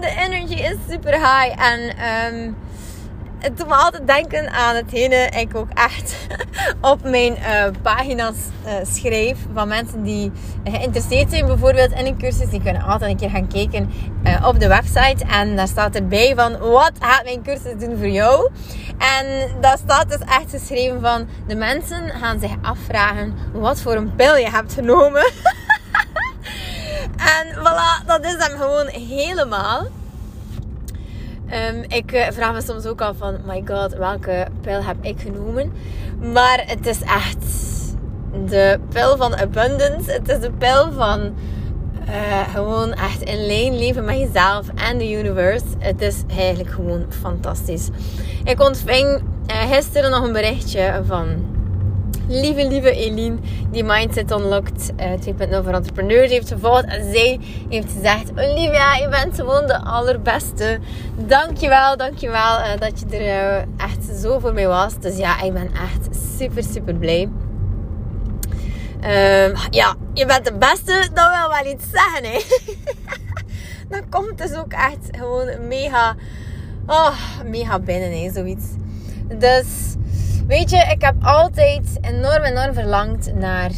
de energy is super high. En um, het doet me altijd denken aan hetgene ik ook echt op mijn uh, pagina's uh, schreef. Van mensen die geïnteresseerd zijn bijvoorbeeld in een cursus. Die kunnen altijd een keer gaan kijken uh, op de website. En daar staat erbij van wat gaat mijn cursus doen voor jou. En daar staat dus echt geschreven van de mensen gaan zich afvragen wat voor een pil je hebt genomen. En voilà, dat is hem gewoon helemaal. Um, ik uh, vraag me soms ook af van, my god, welke pil heb ik genomen? Maar het is echt de pil van abundance. Het is de pil van uh, gewoon echt in lijn leven met jezelf en de universe. Het is eigenlijk gewoon fantastisch. Ik ontving uh, gisteren nog een berichtje van lieve, lieve Eline, die Mindset Unlocked eh, 2.0 voor entrepreneurs heeft gevolgd. En zij heeft gezegd, Olivia, je bent gewoon de allerbeste. Dankjewel, dankjewel uh, dat je er uh, echt zo voor mij was. Dus ja, ik ben echt super, super blij. Um, ja, je bent de beste, dat wil wel iets zeggen, hè. Dan komt dus ook echt gewoon mega, oh, mega binnen, hè, zoiets. Dus Weet je, ik heb altijd enorm, enorm verlangd naar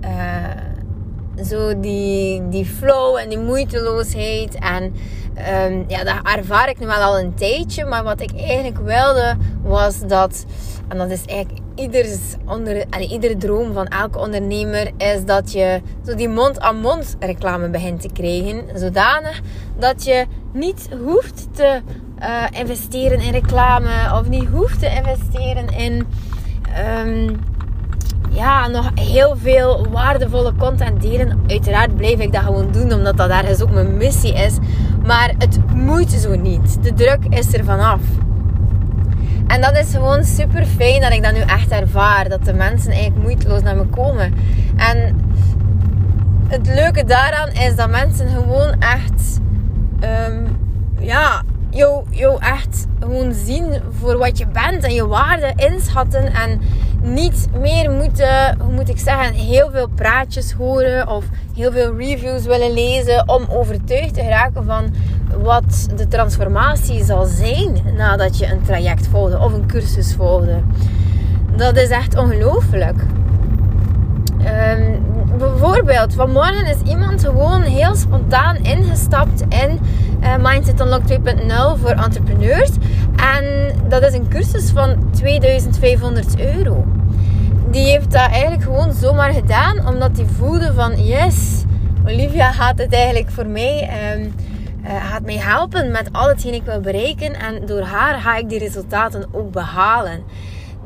uh, zo die, die flow en die moeiteloosheid. En um, ja, dat ervaar ik nu wel al een tijdje. Maar wat ik eigenlijk wilde, was dat, en dat is eigenlijk ieders onder, allee, iedere droom van elke ondernemer, is dat je zo die mond-aan-mond reclame begint te krijgen. Zodanig dat je niet hoeft te uh, investeren in reclame of niet hoeft te investeren in um, ja, nog heel veel waardevolle content delen. Uiteraard blijf ik dat gewoon doen, omdat dat ergens ook mijn missie is. Maar het moet zo niet. De druk is er vanaf. En dat is gewoon super fijn dat ik dat nu echt ervaar. Dat de mensen eigenlijk moeiteloos naar me komen. En het leuke daaraan is dat mensen gewoon echt um, ja, jou, jou echt gewoon zien voor wat je bent en je waarde inschatten. En niet meer moeten, hoe moet ik zeggen, heel veel praatjes horen of heel veel reviews willen lezen om overtuigd te raken van wat de transformatie zal zijn nadat je een traject volgde of een cursus volgde. Dat is echt ongelooflijk. Um, bijvoorbeeld, vanmorgen is iemand gewoon heel spontaan ingestapt in Mindset Unlock 2.0 voor entrepreneurs. En dat is een cursus van 2500 euro. Die heeft dat eigenlijk gewoon zomaar gedaan, omdat hij voelde van yes, Olivia gaat het eigenlijk voor mij. Um, uh, gaat mij helpen met al hetgeen ik wil bereiken. En door haar ga ik die resultaten ook behalen.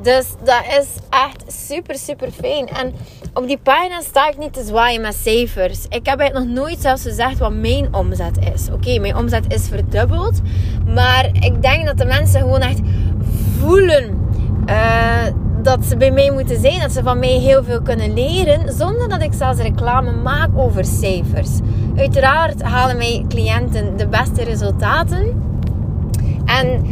Dus dat is echt super, super fijn. En op die pagina sta ik niet te zwaaien met cijfers. Ik heb eigenlijk nog nooit zelfs gezegd wat mijn omzet is. Oké, mijn omzet is verdubbeld. Maar ik denk dat de mensen gewoon echt voelen uh, dat ze bij mij moeten zijn. Dat ze van mij heel veel kunnen leren. Zonder dat ik zelfs reclame maak over cijfers. Uiteraard halen mijn cliënten de beste resultaten. En...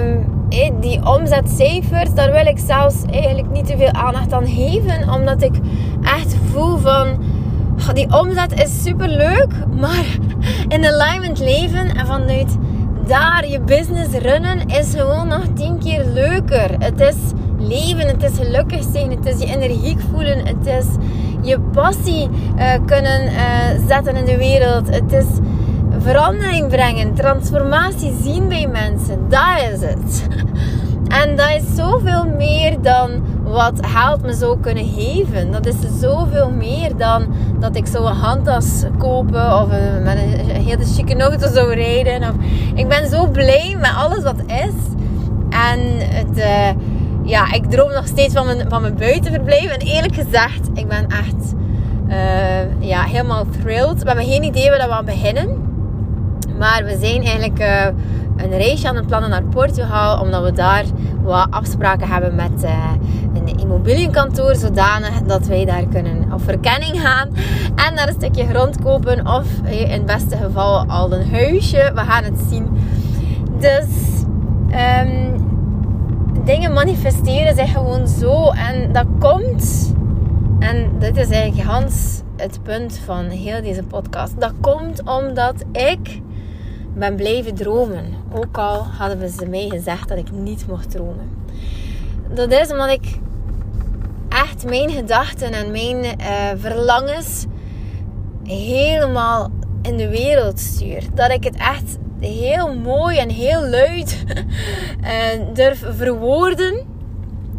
Um, die omzetcijfers, daar wil ik zelfs eigenlijk niet te veel aandacht aan geven. Omdat ik echt voel van, die omzet is super leuk, maar in alignment leven en vanuit daar je business runnen is gewoon nog tien keer leuker. Het is leven, het is gelukkig zijn, het is je energiek voelen, het is je passie uh, kunnen uh, zetten in de wereld. Het is verandering brengen, transformatie zien bij mensen. Dat is het. En dat is zoveel meer dan wat geld me zou kunnen geven. Dat is zoveel meer dan dat ik zou een handtas kopen of met een hele chique auto zou rijden. Of, ik ben zo blij met alles wat is. En uh, ja, ik droom nog steeds van mijn, van mijn buitenverblijf. En eerlijk gezegd, ik ben echt uh, ja, helemaal thrilled. We hebben geen idee waar we aan beginnen. Maar we zijn eigenlijk uh, een reisje aan het plannen naar Portugal. Omdat we daar wat afspraken hebben met uh, een immobilienkantoor. Zodanig dat wij daar kunnen op verkenning gaan. En daar een stukje grond kopen. Of in het beste geval al een huisje. We gaan het zien. Dus um, dingen manifesteren zich gewoon zo. En dat komt. En dit is eigenlijk Hans het punt van heel deze podcast. Dat komt omdat ik ben blijven dromen. Ook al hadden ze mij gezegd dat ik niet mocht dromen. Dat is omdat ik echt mijn gedachten en mijn uh, verlangens helemaal in de wereld stuur. Dat ik het echt heel mooi en heel luid uh, durf verwoorden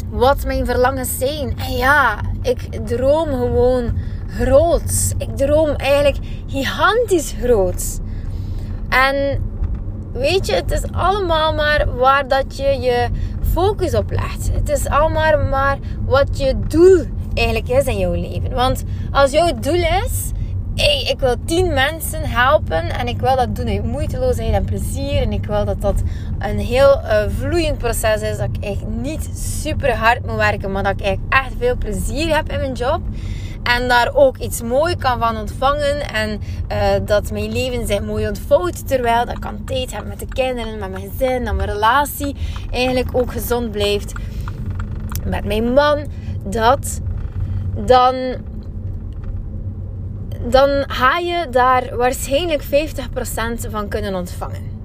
wat mijn verlangens zijn. En ja, ik droom gewoon groot. Ik droom eigenlijk gigantisch groot. En weet je, het is allemaal maar waar dat je je focus op legt. Het is allemaal maar wat je doel eigenlijk is in jouw leven. Want als jouw doel is, hey, ik wil tien mensen helpen en ik wil dat doen uit moeiteloosheid en plezier. En ik wil dat dat een heel uh, vloeiend proces is. Dat ik echt niet super hard moet werken, maar dat ik echt veel plezier heb in mijn job. En daar ook iets moois kan van ontvangen. En uh, dat mijn leven zich mooi ontvouwt. Terwijl dat kan tijd heb met de kinderen, met mijn gezin. Dat mijn relatie eigenlijk ook gezond blijft. Met mijn man. Dat dan dan ga je daar waarschijnlijk 50% van kunnen ontvangen.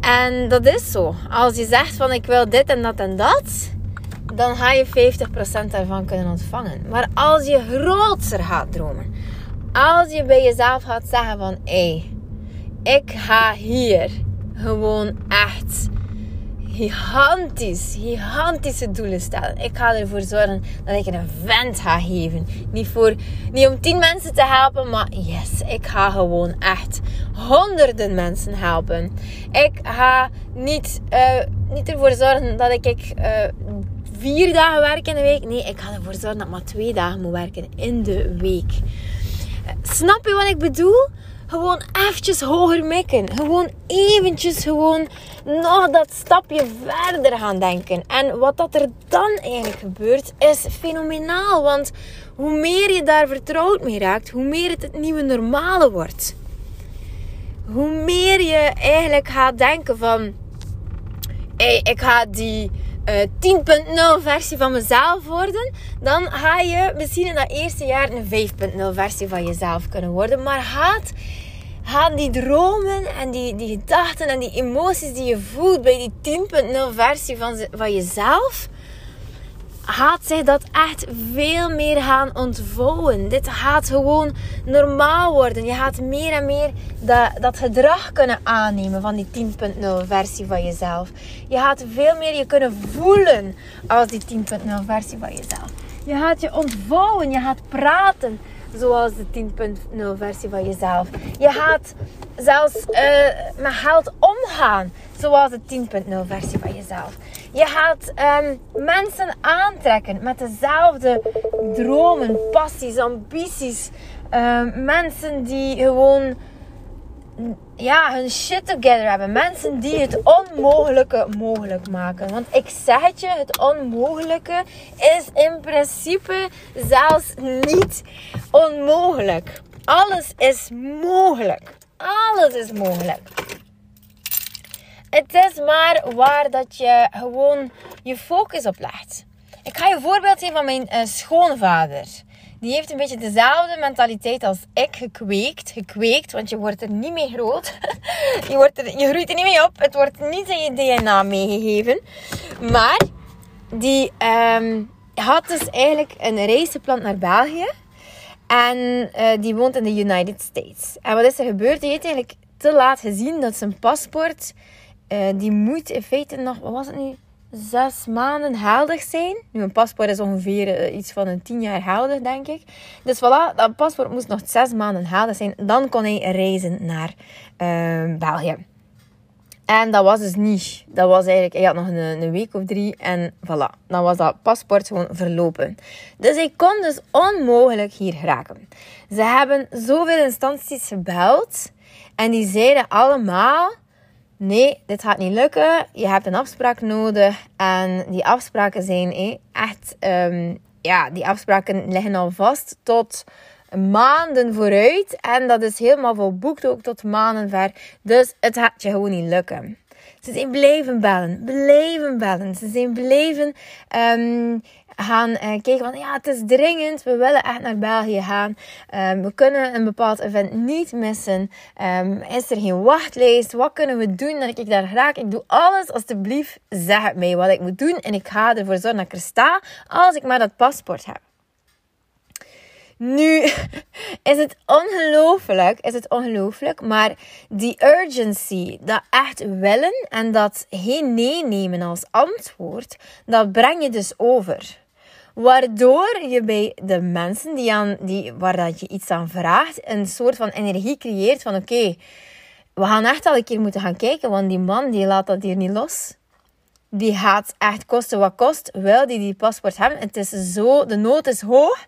En dat is zo. Als je zegt van ik wil dit en dat en dat, dan ga je 50% daarvan kunnen ontvangen. Maar als je groter gaat dromen, als je bij jezelf gaat zeggen van hé, ik ga hier gewoon echt gigantisch, gigantische doelen stellen. Ik ga ervoor zorgen dat ik een event ga geven. Niet, voor, niet om tien mensen te helpen, maar yes, ik ga gewoon echt honderden mensen helpen. Ik ga niet, uh, niet ervoor zorgen dat ik uh, vier dagen werk in de week. Nee, ik ga ervoor zorgen dat ik maar twee dagen moet werken in de week. Uh, snap je wat ik bedoel? Gewoon eventjes hoger mikken. Gewoon eventjes gewoon nog dat stapje verder gaan denken. En wat dat er dan eigenlijk gebeurt, is fenomenaal. Want hoe meer je daar vertrouwd mee raakt, hoe meer het het nieuwe normale wordt. Hoe meer je eigenlijk gaat denken van... Hey, ik ga die uh, eh, 10.0 versie van mezelf worden, dan ga je misschien in dat eerste jaar een 5.0 versie van jezelf kunnen worden. Maar gaat, gaat die dromen en die, die gedachten en die emoties die je voelt bij die 10.0 versie van, van jezelf, gaat zich dat echt veel meer gaan ontvouwen. Dit gaat gewoon normaal worden. Je gaat meer en meer dat, dat gedrag kunnen aannemen van die 10.0 versie van jezelf. Je gaat veel meer je kunnen voelen als die 10.0 versie van jezelf. Je gaat je ontvouwen, je gaat praten zoals de 10.0 versie van jezelf. Je gaat zelfs uh, met geld omgaan zoals de 10.0 versie van jezelf. Je gaat um, mensen aantrekken met dezelfde dromen, passies, ambities. Um, mensen die gewoon ja, hun shit together hebben. Mensen die het onmogelijke mogelijk maken. Want ik zeg het je, het onmogelijke is in principe zelfs niet onmogelijk. Alles is mogelijk. Alles is mogelijk. Het is maar waar dat je gewoon je focus op legt. Ik ga je een voorbeeld geven van mijn uh, schoonvader. Die heeft een beetje dezelfde mentaliteit als ik gekweekt. Gekweekt, want je wordt er niet mee groot. je, wordt er, je groeit er niet mee op. Het wordt niet in je DNA meegegeven. Maar die um, had dus eigenlijk een reiseplan naar België. En uh, die woont in de United States. En wat is er gebeurd? Die heeft eigenlijk te laat gezien dat zijn paspoort uh, die moet in feite nog, wat was het nu? Zes maanden geldig zijn. Nu, een paspoort is ongeveer uh, iets van een tien jaar geldig, denk ik. Dus voilà, dat paspoort moest nog zes maanden geldig zijn. Dan kon hij reizen naar uh, België. En dat was dus niet. Dat was eigenlijk, hij had nog een, week of drie en voilà. Dan was dat paspoort gewoon verlopen. Dus hij kon dus onmogelijk hier geraken. Ze hebben zoveel instanties gebeld. En die zeiden allemaal: Nee, dit gaat niet lukken. Je hebt een afspraak nodig. En die afspraken zijn echt, um, ja, die afspraken liggen al vast tot maanden vooruit. En dat is helemaal volboekt ook tot maanden ver. Dus het gaat je gewoon niet lukken. Ze zijn blijven bellen, blijven bellen. Ze zijn blijven um, gaan uh, kijken van ja, het is dringend. We willen echt naar België gaan. Um, we kunnen een bepaald event niet missen. Um, is er geen wachtlijst? Wat kunnen we doen dat ik daar graag? Ik doe alles. Alsjeblieft, zeg het mij wat ik moet doen. En ik ga ervoor zorgen dat ik er sta als ik maar dat paspoort heb. Nu is het ongelooflijk, is het ongelooflijk, maar die urgency, dat echt willen en dat geen nee nemen als antwoord, dat breng je dus over. Waardoor je bij de mensen die aan, die, waar dat je iets aan vraagt, een soort van energie creëert van oké, we gaan echt al een keer moeten gaan kijken, want die man die laat dat hier niet los die gaat echt kosten wat kost, wel die die paspoort hebben. Het is zo, de nood is hoog,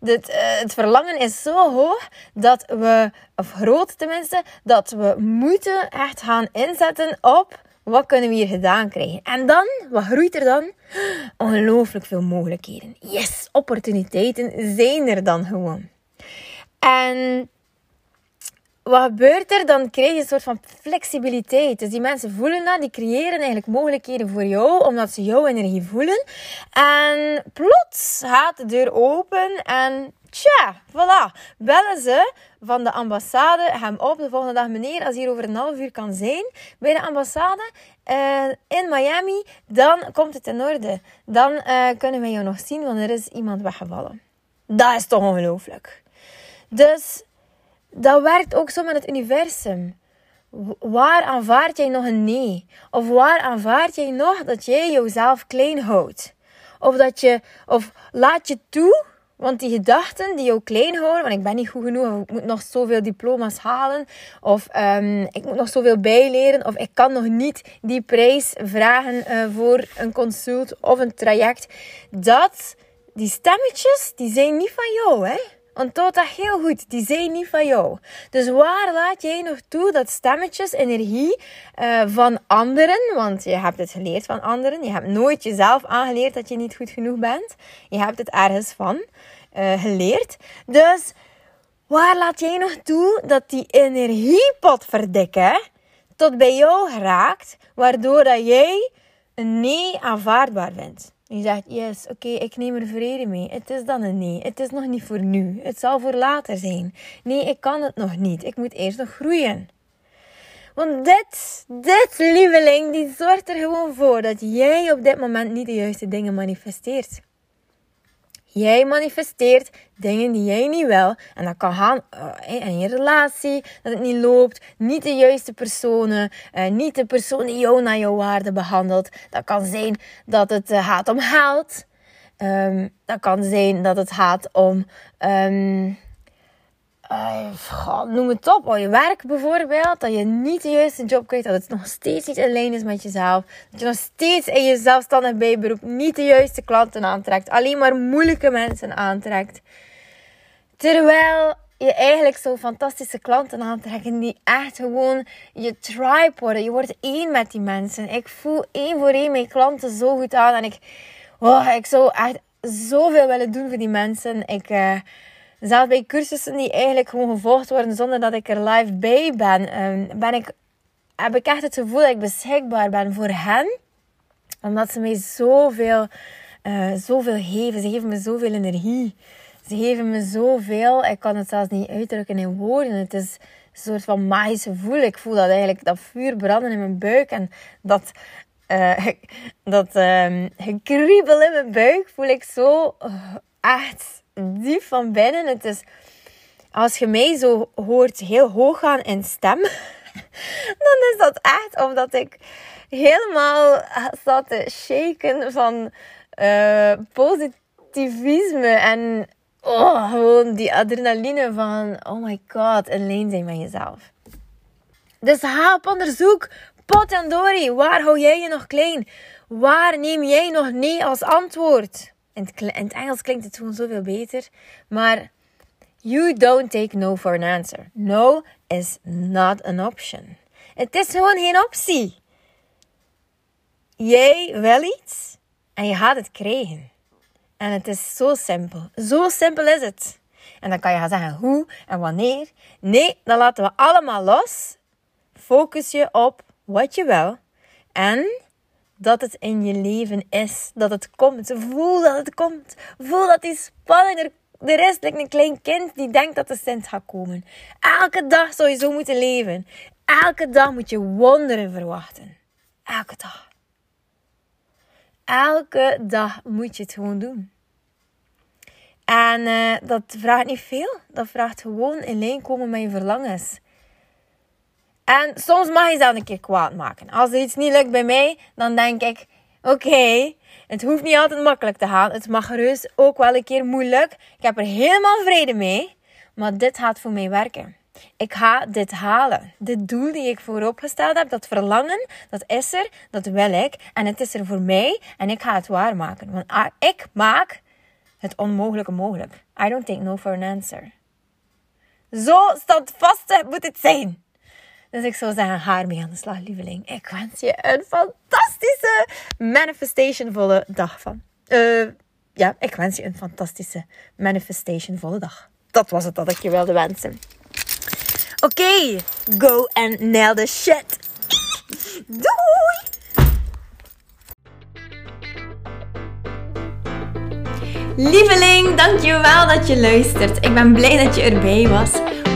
het, uh, het verlangen is zo hoog dat we, of groot tenminste, dat we moeten echt gaan inzetten op wat kunnen we hier gedaan krijgen. En dan, wat groeit er dan? Ongelooflijk veel mogelijkheden. Yes, opportuniteiten zijn er dan gewoon. En wat gebeurt er? Dan krijg je een soort van flexibiliteit. Dus die mensen voelen dat, die creëren eigenlijk mogelijkheden voor jou, omdat ze jouw energie voelen. En plots gaat de deur open en tja, voilà. Bellen ze van de ambassade hem op de volgende dag. Meneer, als hier over een half uur kan zijn bij de ambassade uh, in Miami, dan komt het in orde. Dan uh, kunnen we jou nog zien, want er is iemand weggevallen. Dat is toch ongelooflijk. Dus dat werkt ook zo met het universum. Waar aanvaard jij nog een nee? Of waar aanvaard jij nog dat jij jezelf klein houdt? Of dat je, of laat je toe, want die gedachten die jou klein houden, want ik ben niet goed genoeg, of ik moet nog zoveel diploma's halen, of um, ik moet nog zoveel bijleren, of ik kan nog niet die prijs vragen uh, voor een consult of een traject. Dat, die stemmetjes, die zijn niet van jou, hè? Onthoud dat heel goed. Die zijn niet van jou. Dus waar laat jij nog toe dat stemmetjes, energie uh, van anderen, want je hebt het geleerd van anderen. Je hebt nooit jezelf aangeleerd dat je niet goed genoeg bent. Je hebt het ergens van uh, geleerd. Dus waar laat jij nog toe dat die energiepot verdikken tot bij jou raakt, waardoor dat jij een nee aanvaardbaar vindt? Je zegt, yes, oké, ik neem er vrede mee. Het is dan een nee. Het is nog niet voor nu. Het zal voor later zijn. Nee, ik kan het nog niet. Ik moet eerst nog groeien. Want dit, dit lieveling, die zorgt er gewoon voor dat jij op dit moment niet de juiste dingen manifesteert. Jij manifesteert dingen die jij niet wil. En dat kan gaan uh, in je relatie, dat het niet loopt. Niet de juiste personen. Uh, niet de persoon die jou naar jouw waarde behandelt. Dat kan zijn dat het uh, gaat om geld. Um, dat kan zijn dat het gaat om... Um, noem het op, al je werk bijvoorbeeld, dat je niet de juiste job krijgt, dat het nog steeds niet alleen is met jezelf, dat je nog steeds in je zelfstandig bijberoep niet de juiste klanten aantrekt, alleen maar moeilijke mensen aantrekt. Terwijl je eigenlijk zo fantastische klanten aantrekken die echt gewoon je tribe worden. Je wordt één met die mensen. Ik voel één voor één mijn klanten zo goed aan en ik, oh, ik zou echt zoveel willen doen voor die mensen. Ik... Uh, Zelfs bij cursussen die eigenlijk gewoon gevolgd worden zonder dat ik er live bij ben, ehm, ben ik, heb ik echt het gevoel dat ik beschikbaar ben voor hen. Omdat ze mij zoveel, uh, zoveel geven. Ze geven me zoveel energie. Ze geven me zoveel. Ik kan het zelfs niet uitdrukken in woorden. Het is een soort van magisch gevoel. Ik voel dat eigenlijk dat vuur branden in mijn buik. En dat, uh, dat uh, gekriebel in mijn buik voel ik zo uh, echt diep van binnen. Het is, als je mij zo hoort heel hoog gaan in stem, dan is dat echt omdat ik helemaal zat te shaken van uh, positivisme en oh, gewoon die adrenaline van oh my god, alleen zijn met jezelf. Dus ga op onderzoek. Potendori, waar hou jij je nog klein? Waar neem jij nog nee als antwoord? In het, in Engels klinkt het gewoon zoveel beter. Maar You don't take no for an answer. No is not an option. Het is gewoon geen optie. Jij wil iets en je gaat het krijgen. En het is zo simpel. Zo simpel is het. En dan kan je gaan zeggen hoe en wanneer. Nee, dan laten we allemaal los. Focus je op wat je wil. En dat het in je leven is. Dat het komt. Voel dat het komt. Voel dat die spanning er, er is. Like een klein kind die denkt dat de Sint gaat komen. Elke dag zou je zo moeten leven. Elke dag moet je wonderen verwachten. Elke dag. Elke dag moet je het gewoon doen. En uh, dat vraagt niet veel. Dat vraagt gewoon in lijn komen met je verlangens. En soms mag je zelf een keer kwaad maken. Als er iets niet lukt bij mij, dan denk ik: oké, het hoeft niet altijd makkelijk te gaan. Het mag gerust ook wel een keer moeilijk. Ik heb er helemaal vrede mee. Maar dit gaat voor mij werken. Ik ga dit halen. Dit doel die ik voorop gesteld heb, dat verlangen, dat is er, dat wil ik. En het is er voor mij en ik ga het waarmaken. Want ik maak het onmogelijke mogelijk. I don't take no for an answer. Zo standvastig moet het zijn. Dus ik zou zeggen, ga ermee aan de slag, lieveling. Ik wens je een fantastische manifestationvolle dag van. Uh, ja, ik wens je een fantastische manifestationvolle dag. Dat was het dat ik je wilde wensen. Oké, go and nail the shit. Doei! Lieveling, dankjewel dat je luistert. Ik ben blij dat je erbij was.